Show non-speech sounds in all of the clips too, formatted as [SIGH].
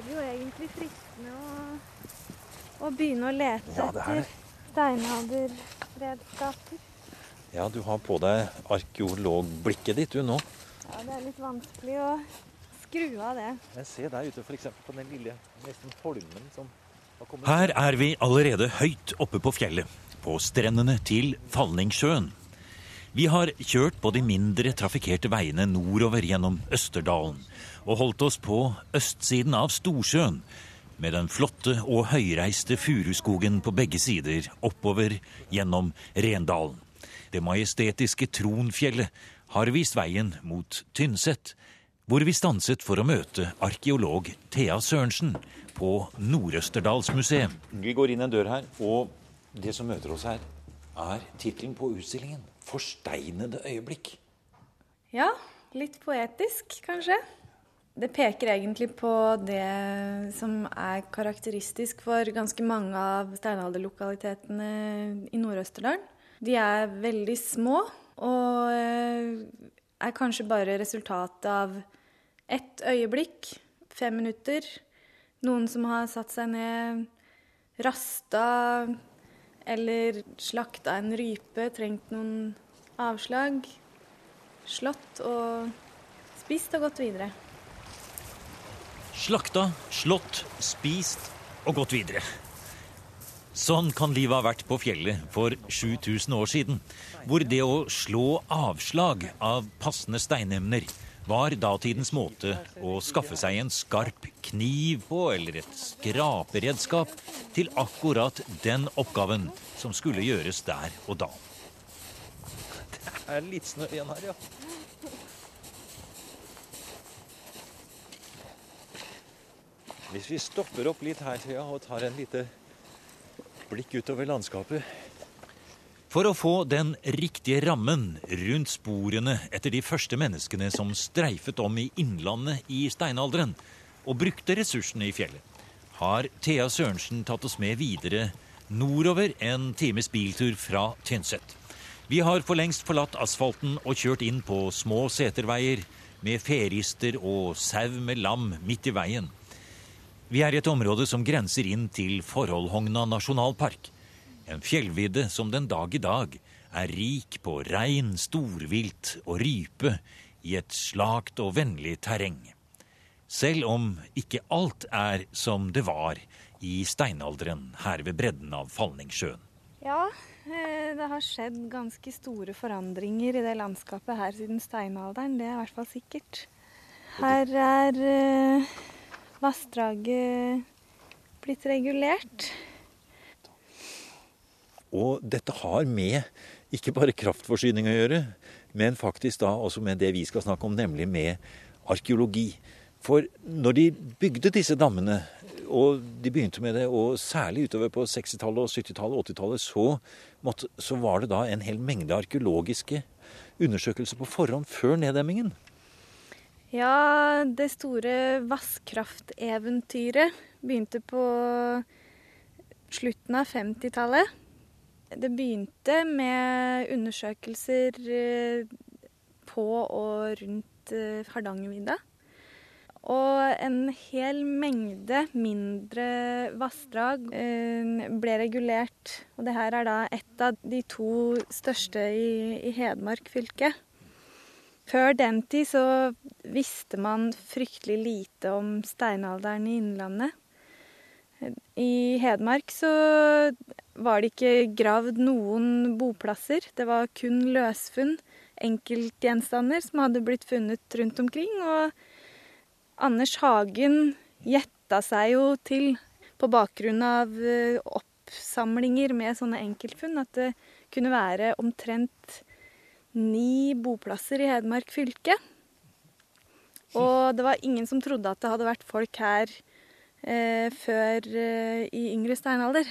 er det jo egentlig fristende å, å begynne å lete Ja, det er det. etter steinalderredskaper. Ja, du har på deg arkeologblikket ditt du nå. Ja, det er litt vanskelig å skru av det. Jeg ser der ute f.eks. på den lille nesten holmen som har kommet Her er vi allerede høyt oppe på fjellet, på strendene til Falningssjøen. Vi har kjørt på de mindre trafikkerte veiene nordover gjennom Østerdalen og holdt oss på østsiden av Storsjøen, med den flotte og høyreiste furuskogen på begge sider oppover gjennom Rendalen. Det majestetiske Tronfjellet har vist veien mot Tynset, hvor vi stanset for å møte arkeolog Thea Sørensen på Nord-Østerdalsmuseet. Vi går inn en dør her, og det som møter oss her, er tittelen på utstillingen 'Forsteinede øyeblikk'. Ja, litt poetisk, kanskje. Det peker egentlig på det som er karakteristisk for ganske mange av steinalderlokalitetene i Nord-Østerdalen. De er veldig små og eh, er kanskje bare resultatet av ett øyeblikk, fem minutter. Noen som har satt seg ned, rasta eller slakta en rype, trengt noen avslag. Slått og spist og gått videre. Slakta, slått, spist og gått videre. Sånn kan livet ha vært på fjellet for 7000 år siden, hvor det å slå avslag av passende steinemner var datidens måte å skaffe seg en skarp kniv på eller et skraperedskap til akkurat den oppgaven som skulle gjøres der og da. Det er litt snø igjen her, ja. Hvis vi stopper opp litt her ja, og tar en lite blikk utover landskapet For å få den riktige rammen rundt sporene etter de første menneskene som streifet om i innlandet i steinalderen og brukte ressursene i fjellet, har Thea Sørensen tatt oss med videre nordover en times biltur fra Tynset. Vi har for lengst forlatt asfalten og kjørt inn på små seterveier med ferister og sau med lam midt i veien. Vi er i et område som grenser inn til Forholdhogna nasjonalpark. En fjellvidde som den dag i dag er rik på rein, storvilt og rype i et slakt og vennlig terreng. Selv om ikke alt er som det var i steinalderen her ved bredden av Falningsjøen. Ja, eh, det har skjedd ganske store forandringer i det landskapet her siden steinalderen. Det er i hvert fall sikkert. Her er eh, vassdraget blitt regulert. Og dette har med ikke bare kraftforsyning å gjøre, men faktisk da også med det vi skal snakke om, nemlig med arkeologi. For når de bygde disse dammene, og de begynte med det, og særlig utover på 60-tallet, 70-tallet og 80-tallet, så, så var det da en hel mengde arkeologiske undersøkelser på forhånd før neddemmingen. Ja, det store vannkrafteventyret begynte på slutten av 50-tallet. Det begynte med undersøkelser eh, på og rundt eh, Hardangervidda. Og en hel mengde mindre vassdrag eh, ble regulert. Og det her er da et av de to største i, i Hedmark fylke. Før den tid så visste man fryktelig lite om steinalderen i Innlandet. I Hedmark så var det ikke gravd noen boplasser. Det var kun løsfunn, enkeltgjenstander som hadde blitt funnet rundt omkring. Og Anders Hagen gjetta seg jo til, på bakgrunn av eh, oppsamlinger med sånne enkeltfunn, at det kunne være omtrent ni boplasser i Hedmark fylke. Og det var ingen som trodde at det hadde vært folk her før eh, i yngre steinalder.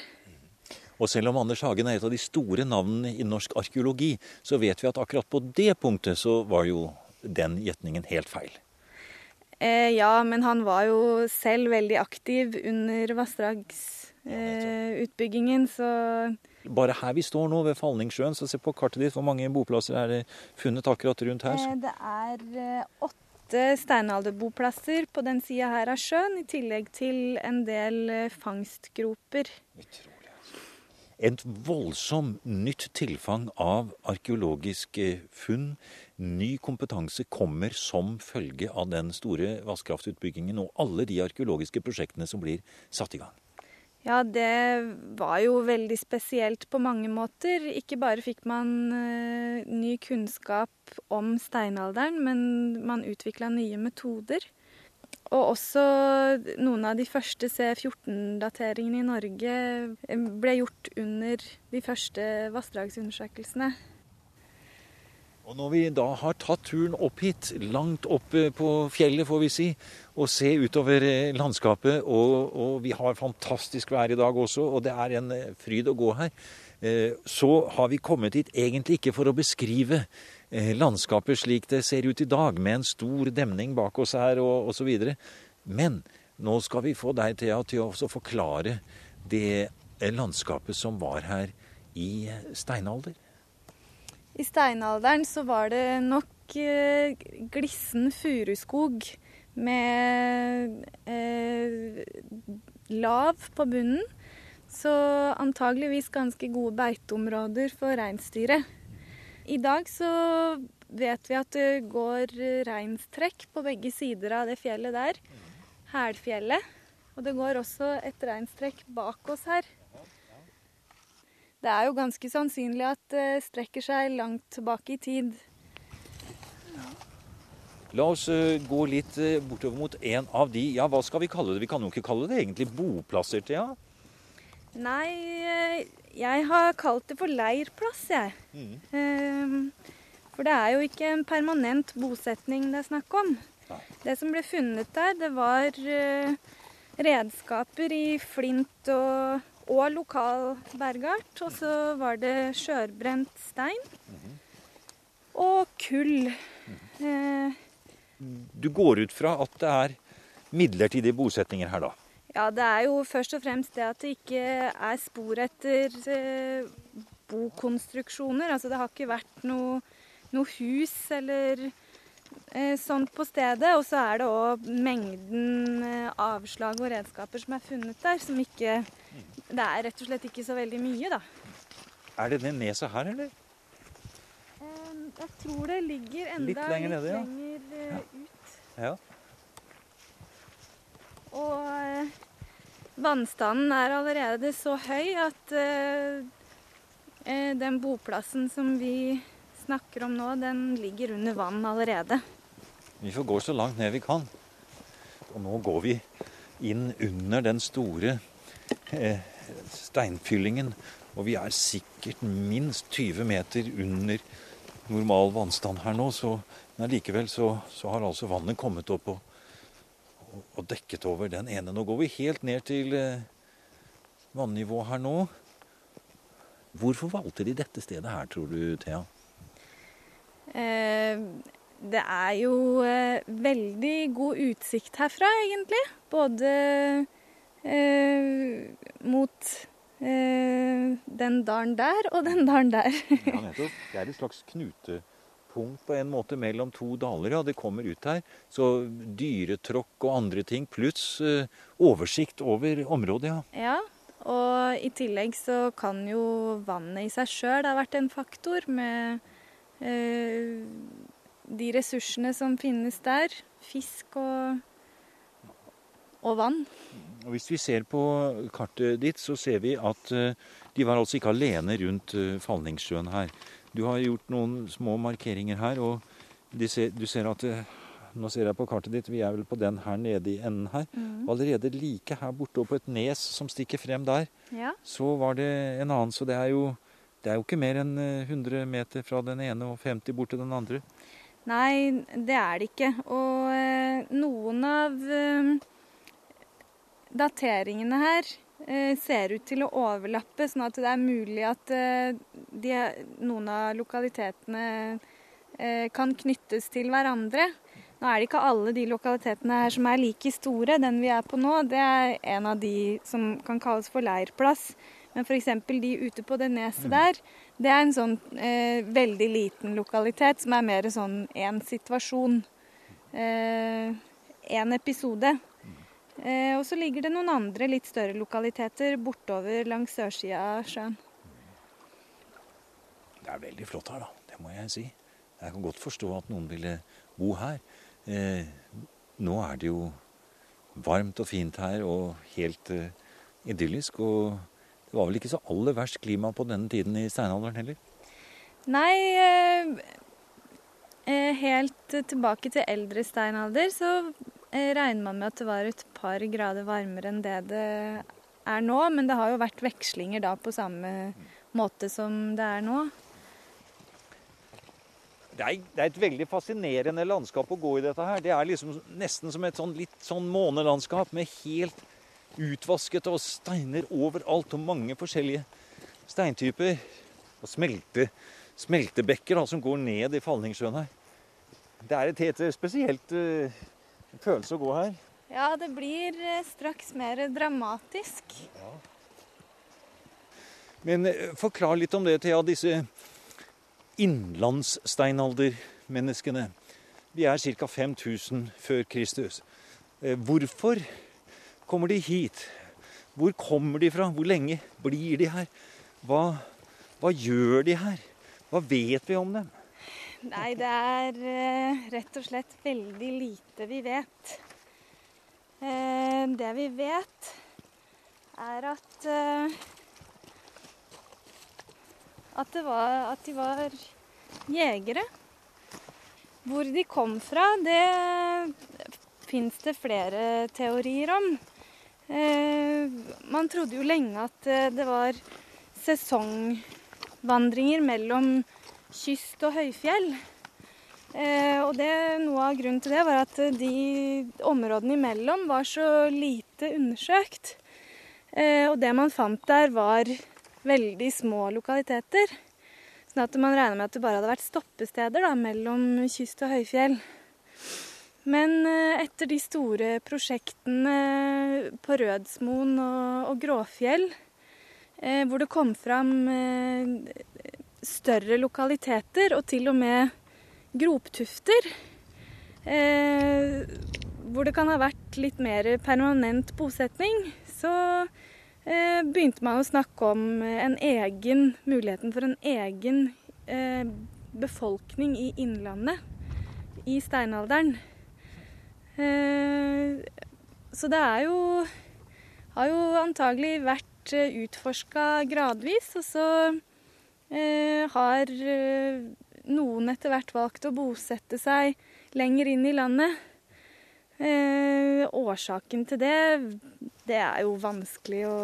Og selv om Anders Hagen er et av de store navnene i norsk arkeologi, så vet vi at akkurat på det punktet så var jo den gjetningen helt feil. Eh, ja, men han var jo selv veldig aktiv under vassdragsutbyggingen, så Bare her vi står nå, ved Falningssjøen, så se på kartet ditt, hvor mange boplasser er det funnet akkurat rundt her? eh, det er eh, åtte åtte steinalderboplasser på den sida her av sjøen, i tillegg til en del eh, fangstgroper. Utrolig, altså. Et voldsom nytt tilfang av arkeologiske funn. Ny kompetanse kommer som følge av den store vannkraftutbyggingen og alle de arkeologiske prosjektene som blir satt i gang. Ja, det var jo veldig spesielt på mange måter. Ikke bare fikk man uh, ny kunnskap om steinalderen, men man utvikla nye metoder. Og også noen av de første C14-dateringene i Norge eh, ble gjort under de første vassdragsundersøkelsene. Og når vi da har tatt turen opp hit, langt opp på fjellet får vi si, og se utover eh, landskapet, og, og, vi har fantastisk vær i dag også, og det er en eh, fryd å gå her, eh, så har vi kommet hit egentlig ikke for å beskrive landskapet slik det ser ut i dag, med en stor demning bak oss her og osv. Men nå skal vi få deg, Thea, til å forklare det landskapet som var her i steinalder. I steinalderen så var det nok eh, glissen furuskog med eh, lav på bunnen. Så antageligvis ganske gode beiteområder for reinsdyret. I dag så vet vi at det går reinstrekk på begge sider av det fjellet der. Hælfjellet. Og det går også et reinstrekk bak oss her. Det er jo ganske sannsynlig at det strekker seg langt tilbake i tid. La oss uh, gå litt uh, bortover mot en av de Ja, hva skal vi kalle det? Vi kan jo ikke kalle det egentlig boplasser, Thea? Nei, uh, jeg har kalt det for leirplass, jeg. Mm. Ehm, for det er jo ikke en permanent bosetning det er snakk om. Nei. Det som ble funnet der, det var redskaper i flint og og lokal bergart. Og så var det skjørbrent stein. Og kull. Eh, du går ut fra at det er midlertidige bosetninger her, da? Ja, det er jo først og fremst det at det ikke er spor etter eh, bokonstruksjoner. Altså det har ikke vært noe, noe hus eller Eh, sånt på stedet. Og så er det òg mengden eh, avslag og redskaper som er funnet der, som ikke Det er rett og slett ikke så veldig mye, da. Er det det neset her, eller? Eh, jeg tror det ligger enda litt lenger, nede, ja. lenger ja. ut. Ja. Og vannstanden er allerede så høy at den boplassen som vi snakker om nå, den ligger under vann allerede. Vi får gå så langt ned vi kan. Og nå går vi inn under den store eh, steinfyllingen. Og vi er sikkert minst 20 meter under normal vannstand her nå. Så, men likevel så, så, har altså vannet kommet opp og, og, og, dekket over den ene. Nå går vi helt ned til eh, vannivå her nå. Hvorfor valgte de dette stedet her, tror du, Thea? Eh, det er jo eh, veldig god utsikt herfra, egentlig. Både eh, mot eh, den dalen der og den dalen der. [LAUGHS] ja, nettopp. Det er et slags knutepunkt på en måte mellom to daler. Ja, det kommer ut her. Så dyretråkk og andre ting, pluss eh, oversikt over området, ja. ja. Og i tillegg så kan jo vannet i seg sjøl ha vært en faktor med Eh, de ressursene som finnes der. Fisk og, og vann. Og hvis vi ser på kartet ditt, så ser vi at eh, de var altså ikke alene rundt eh, Falningssjøen her. Du har gjort noen små markeringer her, og ser, du ser at Nå ser jeg på kartet ditt, vi er vel på den her nede i enden her. Mm. Allerede like her borte og på et nes som stikker frem der, ja. så var det en annen. Så det er jo det er jo ikke mer enn 100 eh, meter fra den ene og 50 bort til den andre. Nei, det er det ikke. Og eh, noen av eh, dateringene her eh, ser ut til å overlappe, sånn at det er mulig at eh, de, noen av lokalitetene eh, kan knyttes til hverandre. Nå er det ikke alle de lokalitetene her som er like store. Den vi er på nå, det er en av de som kan kalles for leirplass. Men f.eks. de ute på det neset mm. der, det er en sånn eh, veldig liten lokalitet som er mer sånn én situasjon. én episode. Eh, og så ligger det noen andre litt større lokaliteter bortover langs sørsida av sjøen. Det er veldig flott her, da. Det må jeg si. Jeg kan godt forstå at noen ville bo her. Eh, nå er det jo varmt og fint her og helt eh, idyllisk. Og det var vel ikke så aller verst klima på denne tiden i steinalderen heller? Nei, eh, eh helt tilbake til eldre steinalder så regner man med at det var et par grader varmere enn det det er nå. Men det har jo vært vekslinger da på samme måte som det er nå. Det er, et veldig fascinerende landskap å gå i dette her. Det er liksom nesten som et sånn litt sånn månelandskap med helt utvasket og steiner overalt og mange forskjellige steintyper. Og smelte, smeltebekker da, som går ned i Falningsjøen her. Det er et helt spesielt uh, følelse å gå her. Ja, det blir uh, straks mer dramatisk. Ja. Men uh, forklar litt om det, Thea. Disse innlandssteinaldermenneskene. Vi er ca. 5000 før Kristus. Eh, hvorfor kommer de hit? Hvor kommer de fra? Hvor lenge blir de her? Hva, hva gjør de her? Hva vet vi om dem? Nei, det er uh, rett og slett veldig lite vi vet. Uh, det vi vet, er at uh, at, var, at de var jegere. Hvor de kom fra, det fins det flere teorier om. Eh, man trodde jo lenge at eh, det var sesongvandringer mellom kyst og høyfjell. Eh, og det, noe av grunnen til det var at de områdene imellom var så lite undersøkt. og det man fant der, var veldig små lokaliteter. Sånn at man regner med at det bare hadde vært stoppesteder da, mellom kyst og høyfjell. Men eh, etter de store prosjektene på Rødsmoen og, og Gråfjell, eh, hvor det kom fram eh, større lokaliteter og til og med groptufter, eh, hvor det kan ha vært litt mer permanent bosetning, så Eh, begynte man å snakke om en egen, muligheten for en egen eh, befolkning i Innlandet i steinalderen. Eh, så det er jo har jo antagelig vært utforska gradvis, og så har noen etter hvert valgt å bosette seg lenger inn i landet. årsaken til det det er jo vanskelig å,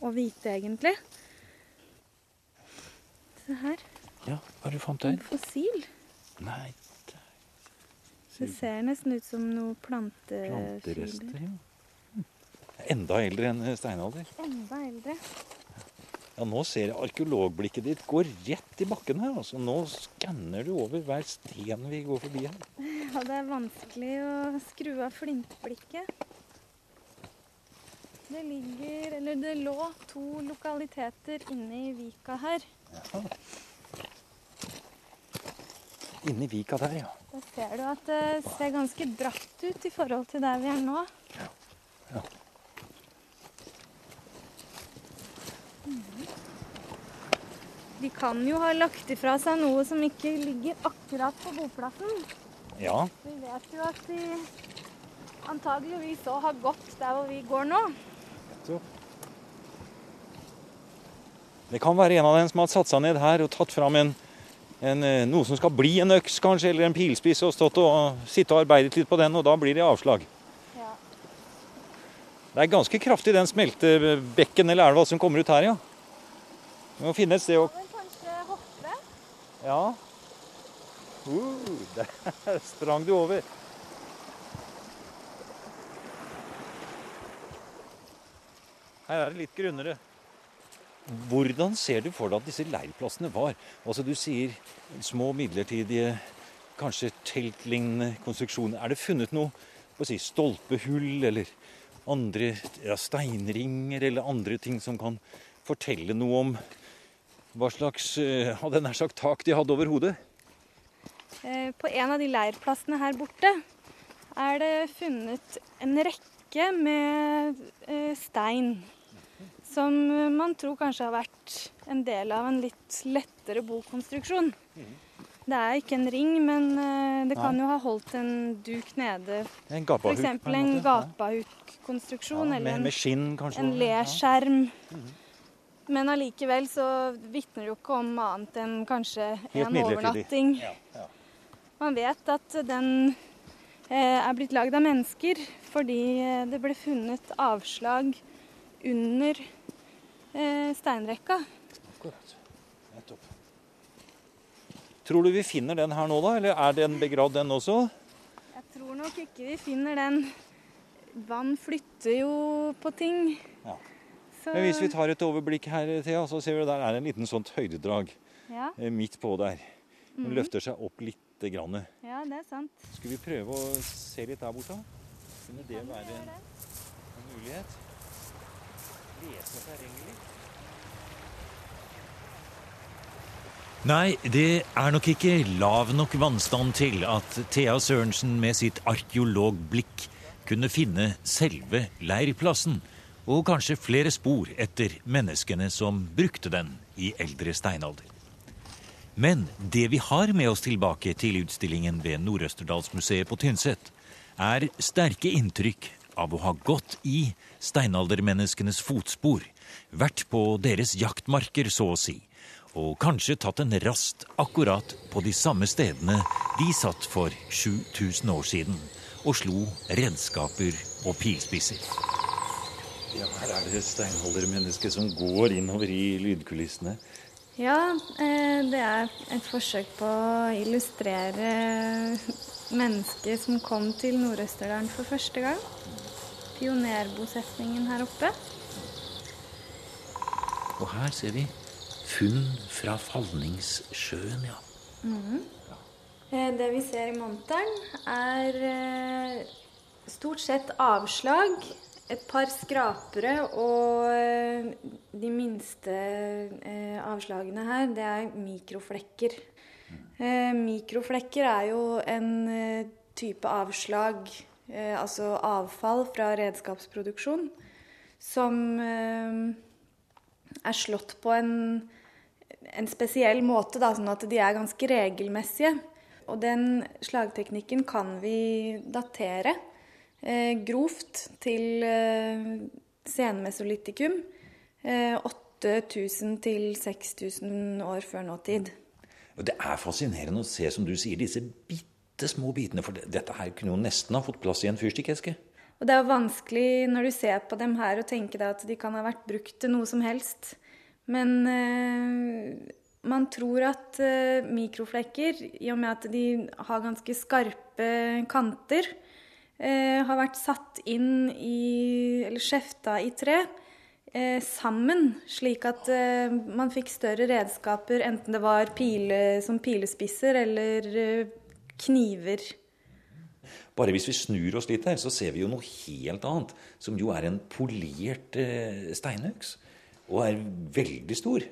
å vite, egentlig. Se her. Ja, hva du fant der? En fossil. Nei, det, det ser nesten ut som noe plantefiler. Planterester, ja. Enda eldre enn steinalder. Enda eldre. Ja, Nå ser jeg arkeologblikket ditt går rett i bakken her. altså. Nå skanner du over hver sten vi går forbi her. Ja, det er vanskelig å skru av flintblikket. Det ligger, eller det lå to lokaliteter inne i vika her. Ja. Inni vika der, ja. Da ser du at det ser ganske bratt ut i forhold til der vi er nå. Ja. ja. Mm. De kan jo ha lagt ifra seg noe som ikke ligger akkurat på boplassen. Ja. Vi vet jo at de antageligvis òg har gått der hvor vi går nå. Det kan være en av dem som har satt seg ned her og tatt fram en, en, eh, noe som skal bli en øks, kanskje, eller en pilspiss, og stått og sitte og arbeidet litt på den, og da blir det avslag. Det er ganske kraftig, den smeltebekken eller elva som kommer ut her, ja. Vi må finne et sted å Kanskje hoppe? Ja. Uh, [LAUGHS] der sprang du over. Her er det litt grunnere. Hvordan ser du for deg at disse leirplassene var? Altså Du sier små, midlertidige, kanskje teltlignende konstruksjoner. Er det funnet noe på å si, stolpehull eller andre ja, steinringer eller andre ting som kan fortelle noe om hva slags hadde nær sagt, tak de hadde over hodet? Eh, på en av de leirplassene her borte er det funnet en rekke med eh, stein som man tror kanskje har vært en del av en litt lettere bokonstruksjon. Det er ikke en ring, men eh, det kan jo ha holdt en duk nede. En gapahuk. F.eks. en måte. gapahukkonstruksjon Ja, eller en, skinn, en leskjerm. Men allikevel så vitner det jo ikke om annet enn kanskje Helt en overnatting. Ja, ja. Man vet at den eh, er blitt lagd av mennesker fordi eh, det ble funnet avslag under eh, steinrekka. Akkurat. Nettopp. Tror du vi finner den her nå, da? Eller er den begravd, den også? Jeg tror nok ikke vi finner den. Vann flytter jo på ting. Ja. Så, Men hvis vi tar et overblikk her, Thea, så ser vi at der er en liten sånt høydedrag ja, eh, midt på der. Den Mhm. løfter seg opp lite grann. ja, det er sant. Skal vi prøve å se litt der borte? Kunne det være en, en mulighet? Lese terrenget litt? Nei, det er nok ikke lav nok vannstand til at Thea Sørensen med sitt arkeologblikk kunne finne selve leirplassen, og kanskje flere spor etter menneskene som brukte den i eldre steinalder. Men det vi har med oss tilbake til utstillingen ved Nord-Østerdalsmuseet på Tynset, er sterke inntrykk av å ha gått i steinaldermenneskenes fotspor, vært på deres jaktmarker, så å si, og kanskje tatt en rast akkurat på de samme stedene de satt for 7000 år siden og slo redskaper og pilspisser. Ja, her er det steinaldermennesket som går innover i lydkulissene. Ja, eh, det er et forsøk på å illustrere mennesket som kom til Nord-Østerdalen for første gang. Pionerbosetningen her oppe. Og her ser vi funn fra Falningssjøen, ja. Eh, Det vi ser i monteren, er eh, stort sett avslag, et par skrapere og eh, de minste avslagene her, det er mikroflekker. Mikroflekker er jo en type avslag, altså avfall fra redskapsproduksjon, som er slått på en en spesiell måte, da, sånn at de er ganske regelmessige. Og den slagteknikken kan vi datere eh, grovt til eh, senmesolitikum. Eh, 8000 til 6000 år før nåtid. Og Det er fascinerende å se, som du sier, disse bitte små bitene. For dette her kunne jo nesten ha fått plass i en fyrstikkeske. Og det er jo vanskelig når du ser på dem her og tenker deg at de kan ha vært brukt til noe som helst. Men eh, man tror at eh, mikroflekker, i og med at de har ganske skarpe kanter, eh, har vært satt inn i, eller skjefta i tre, eh, sammen, slik at eh, man fikk større redskaper, enten det var pile, som pilespisser eller eh, kniver. Bare hvis vi snur oss litt her, så ser vi jo noe helt annet. Som jo er en polert steinøks. Og er veldig stor.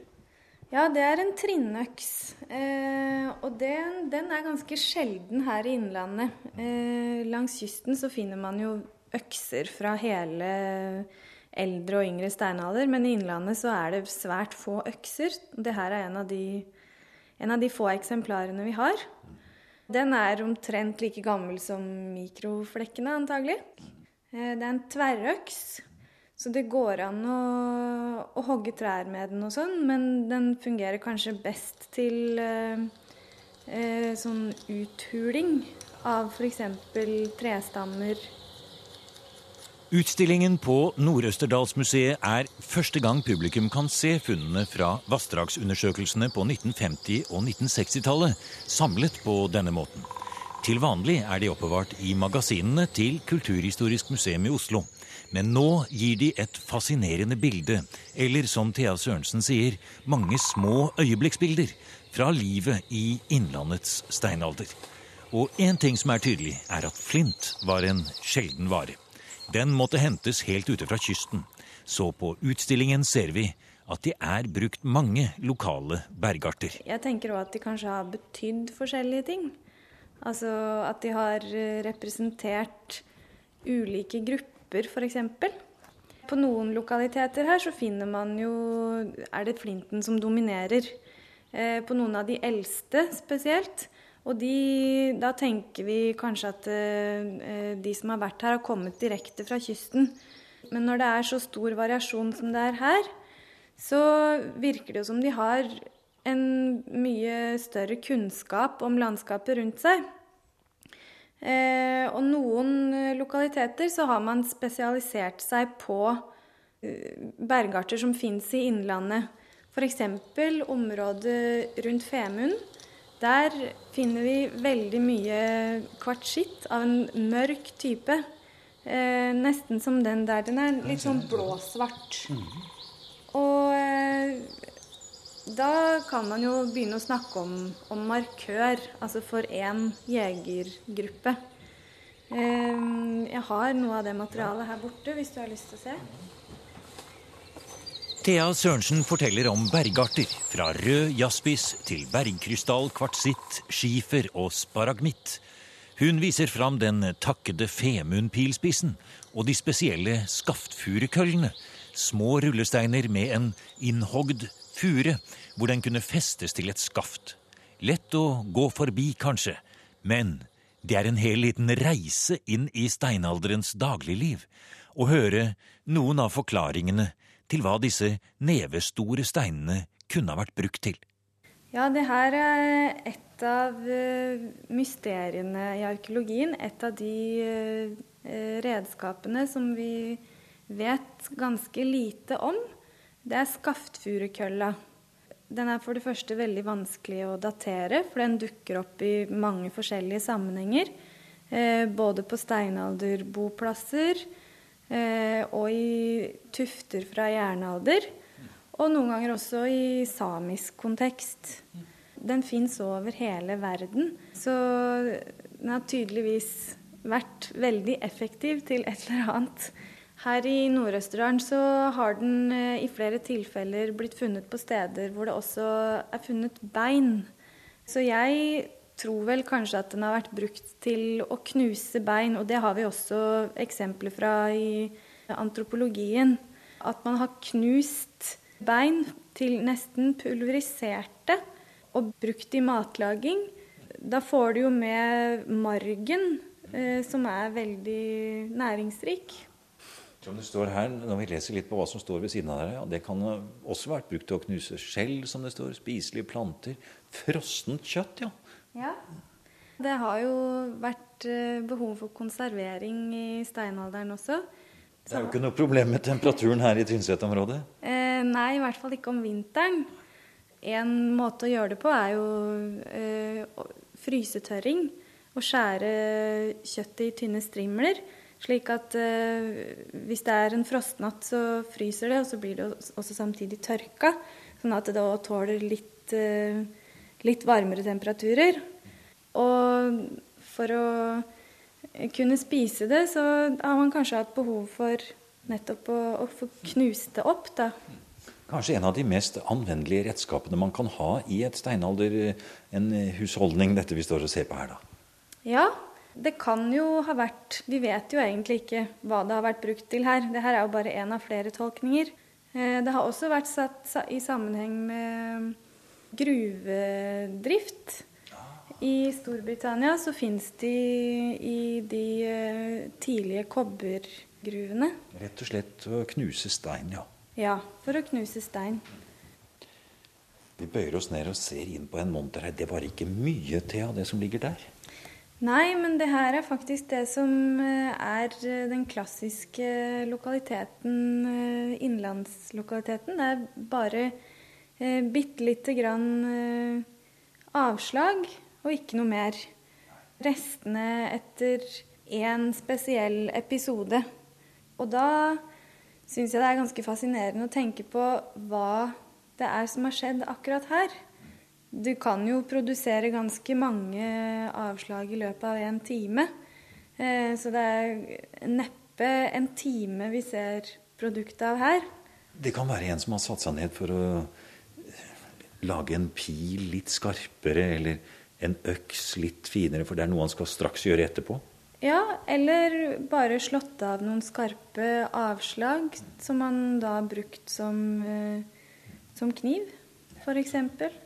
Ja, det er en trinnøks. Eh, og den, den er ganske sjelden her i Innlandet. Eh, langs kysten så finner man jo økser fra hele eldre og yngre steinalder, men i Innlandet så er det svært få økser. Det her er en av de, en av de få eksemplarene vi har. Den er omtrent like gammel som mikroflekkene, antagelig. Eh, det er en tverrøks. Så det går an å, å hogge trær med den og sånn, men den fungerer kanskje best til eh, eh, sånn uthuling av f.eks. trestammer. Utstillingen på Nord-Østerdalsmuseet er første gang publikum kan se funnene fra vassdragsundersøkelsene på 1950- og 1960-tallet samlet på denne måten. Til vanlig er de oppbevart i magasinene til Kulturhistorisk museum i Oslo. Men nå gir de et fascinerende bilde, eller som Thea Sørensen sier, mange små øyeblikksbilder fra livet i Innlandets steinalder. Og én ting som er tydelig, er at flint var en sjelden vare. Den måtte hentes helt ute fra kysten. Så på utstillingen ser vi at det er brukt mange lokale bergarter. Jeg tenker òg at de kanskje har betydd forskjellige ting. Altså at de har representert ulike grupper, f.eks. På noen lokaliteter her så finner man jo Er det flinten som dominerer. Eh, på noen av de eldste spesielt. Og de, da tenker vi kanskje at eh, de som har vært her, har kommet direkte fra kysten. Men når det er så stor variasjon som det er her, så virker det jo som de har en mye større kunnskap om landskapet rundt seg. Eh, og noen lokaliteter så har man spesialisert seg på eh, bergarter som fins i innlandet. F.eks. området rundt Femund. Der finner vi veldig mye kvartsitt av en mørk type. Eh, nesten som den der. Den er litt sånn blåsvart. Og eh, da kan man jo begynne å snakke om, om markør, altså for én jegergruppe. Eh, jeg har noe av det materialet her borte, hvis du har lyst til å se. Thea Sørensen forteller om bergarter, fra rød jaspis til bergkrystall, kvartsitt, skifer og sparagmitt. Hun viser fram den takkede Femundpilspissen og de spesielle skaftfurukøllene, små rullesteiner med en innhogd fure, hvor den kunne festes til et skaft. Lett å gå forbi, kanskje, men det er en hel liten reise inn i steinalderens dagligliv, å høre noen av forklaringene til hva disse nevestore steinene kunne ha vært brukt til. Ja, det her er et av eh, mysteriene i arkeologien. Et av de eh, redskapene som vi vet ganske lite om. Det er skaftfurukølla. Den er for det første veldig vanskelig å datere, for den dukker opp i mange forskjellige sammenhenger. Eh, både på steinalderboplasser, Eh, og i tufter fra jernalder. Og noen ganger også i samisk kontekst. Den fins over hele verden. Så den har tydeligvis vært veldig effektiv til et eller annet. Her i Nord-Østerdalen så har den eh, i flere tilfeller blitt funnet på steder hvor det også er funnet bein. Så jeg tror vel kanskje at den har vært brukt til å knuse bein, og det har vi også eksempler fra i antropologien. At man har knust bein til nesten pulveriserte og brukt i matlaging. Da får du jo med margen, eh, som er veldig næringsrik. Som det står her, Når vi leser litt på hva som står ved siden av dere, ja, det kan også vært brukt til å knuse skjell, som det står, spiselige planter, frossent kjøtt, ja. Ja. Det har jo vært eh, behov for konservering i steinalderen også. Det er jo ikke noe problem med temperaturen her i Tynset-området? Eh, nei, i hvert fall ikke om vinteren. En måte å gjøre det på er jo eh, frysetørring. Å skjære kjøttet i tynne strimler. Slik at eh, hvis det er en frostnatt, så fryser det, og så blir det også samtidig tørka. Sånn at det òg tåler litt eh, litt varmere temperaturer. Og for å kunne spise det, så har man kanskje hatt behov for nettopp å, å få knust det opp, da. Kanskje en av de mest anvendelige redskapene man kan ha i et steinalder, en husholdning, dette vi står og ser på her, da. Ja, det kan jo ha vært Vi vet jo egentlig ikke hva det har vært brukt til her. Dette er jo bare én av flere tolkninger. Eh, det har også vært satt i sammenheng med gruvedrift. I Storbritannia så fins de i de eh, tidlige kobbergruvene. Rett og slett å knuse stein, ja. Ja, for å knuse stein. Vi bøyer oss ned og ser inn på en monter her. Det var ikke mye av det som ligger der? Nei, men det her er faktisk det som eh, er eh, den klassiske lokaliteten, innlandslokaliteten. Det er bare eh, bitte lite grann eh, avslag og ikke noe mer. Restene etter én spesiell episode. Og da syns jeg det er ganske fascinerende å tenke på hva det er som har skjedd akkurat her. Du kan jo produsere ganske mange avslag i løpet av en time. Eh, så det er neppe en time vi ser produktet av her. Det kan være en som har satt seg ned for å lage en pil litt skarpere, eller en øks litt finere, for det er noe han skal straks gjøre etterpå? Ja, eller bare slått av noen skarpe avslag som han da har brukt som, eh, som kniv, f.eks.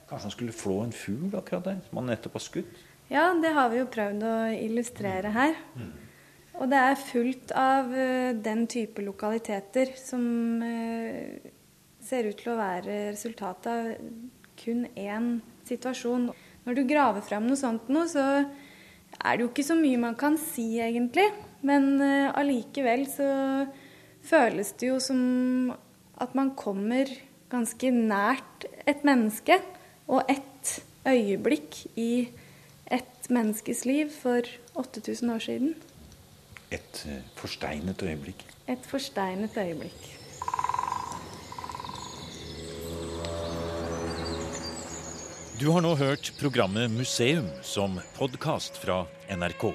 Kanskje han skulle flå en fugl akkurat der, som han nettopp har skutt? Ja, det har vi jo prøvd å illustrere her. Og det er fullt av eh, den type lokaliteter som eh, ser ut til å være resultatet av kun én situasjon. Når du graver fram noe sånt noe, så er det jo ikke så mye man kan si, egentlig. Men eh, allikevel så føles det jo som at man kommer ganske nært et menneske og et øyeblikk i et menneskes liv for 8000 år siden. Et eh, forsteinet øyeblikk. Et forsteinet øyeblikk. Du har nå hørt programmet Museum som podkast fra NRK.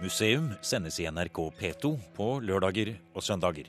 Museum sendes i NRK P2 på lørdager og søndager.